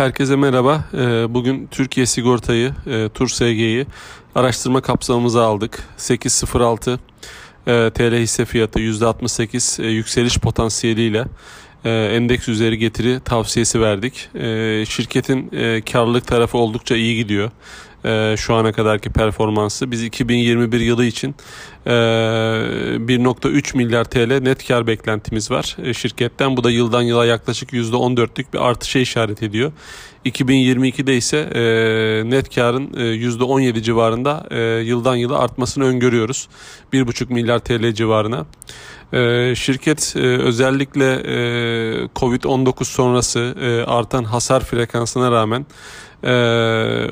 Herkese merhaba. Ee, bugün Türkiye Sigorta'yı, e, Tur SG'yi araştırma kapsamımıza aldık. 8.06 e, TL hisse fiyatı %68 e, yükseliş potansiyeliyle endeks üzeri getiri tavsiyesi verdik. Şirketin karlılık tarafı oldukça iyi gidiyor e, şu ana kadarki performansı. Biz 2021 yılı için e, 1.3 milyar TL net kar beklentimiz var e, şirketten. Bu da yıldan yıla yaklaşık %14'lük bir artışa işaret ediyor. 2022'de ise e, net karın e, %17 civarında e, yıldan yıla artmasını öngörüyoruz. 1.5 milyar TL civarına. E, şirket e, özellikle e, Covid-19 sonrası e, artan hasar frekansına rağmen e,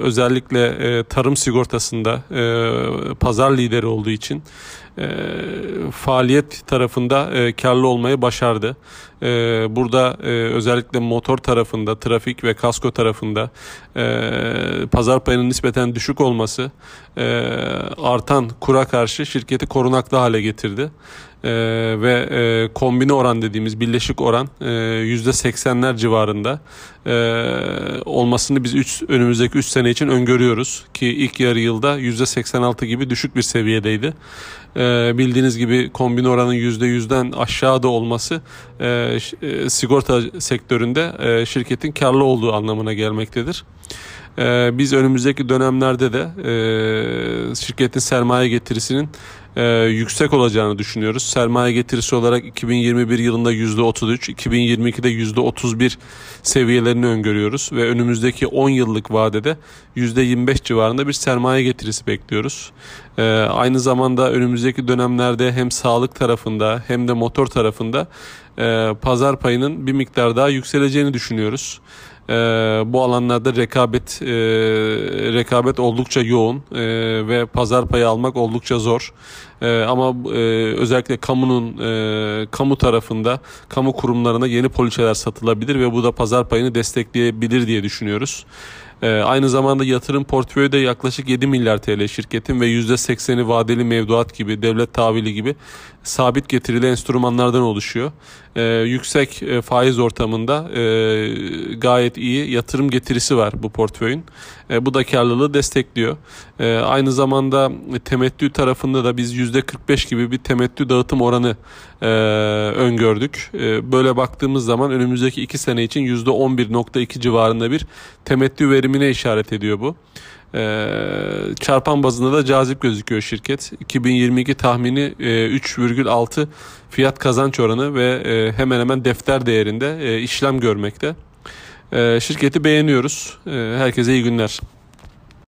özellikle e, tarım sigortasında e, pazar lideri olduğu için e, faaliyet tarafında e, karlı olmayı başardı. E, burada e, özellikle motor tarafında, trafik ve kasko tarafında e, pazar payının nispeten düşük olması e, artan kura karşı şirketi korunaklı hale getirdi. Ee, ve e, kombine oran dediğimiz birleşik oran e, %80'ler civarında e, olmasını biz üç, önümüzdeki 3 sene için öngörüyoruz ki ilk yarı yılda %86 gibi düşük bir seviyedeydi. E, bildiğiniz gibi kombine oranın %100'den aşağıda olması e, e, sigorta sektöründe e, şirketin karlı olduğu anlamına gelmektedir. E, biz önümüzdeki dönemlerde de e, şirketin sermaye getirisinin e, yüksek olacağını düşünüyoruz. Sermaye getirisi olarak 2021 yılında %33, 2022'de %31 seviyelerini öngörüyoruz ve önümüzdeki 10 yıllık vadede %25 civarında bir sermaye getirisi bekliyoruz. E, aynı zamanda önümüzdeki dönemlerde hem sağlık tarafında hem de motor tarafında e, pazar payının bir miktar daha yükseleceğini düşünüyoruz. E, bu alanlarda rekabet e, rekabet oldukça yoğun e, ve pazar payı almak oldukça zor. E, ama e, özellikle kamunun e, kamu tarafında kamu kurumlarına yeni poliçeler satılabilir ve bu da pazar payını destekleyebilir diye düşünüyoruz. E, aynı zamanda yatırım portföyü de yaklaşık 7 milyar TL şirketin ve %80'i vadeli mevduat gibi, devlet tahvili gibi sabit getirili enstrümanlardan oluşuyor. E, yüksek e, faiz ortamında e, gayet iyi yatırım getirisi var bu portföyün. E, bu da karlılığı destekliyor. E, aynı zamanda temettü tarafında da biz %45 gibi bir temettü dağıtım oranı e, öngördük. E, böyle baktığımız zaman önümüzdeki 2 sene için %11.2 civarında bir temettü verimine işaret ediyor bu. E, çarpan bazında da cazip gözüküyor şirket. 2022 tahmini e, 3,6 fiyat kazanç oranı ve e, hemen hemen defter değerinde e, işlem görmekte. E, şirketi beğeniyoruz. E, herkese iyi günler.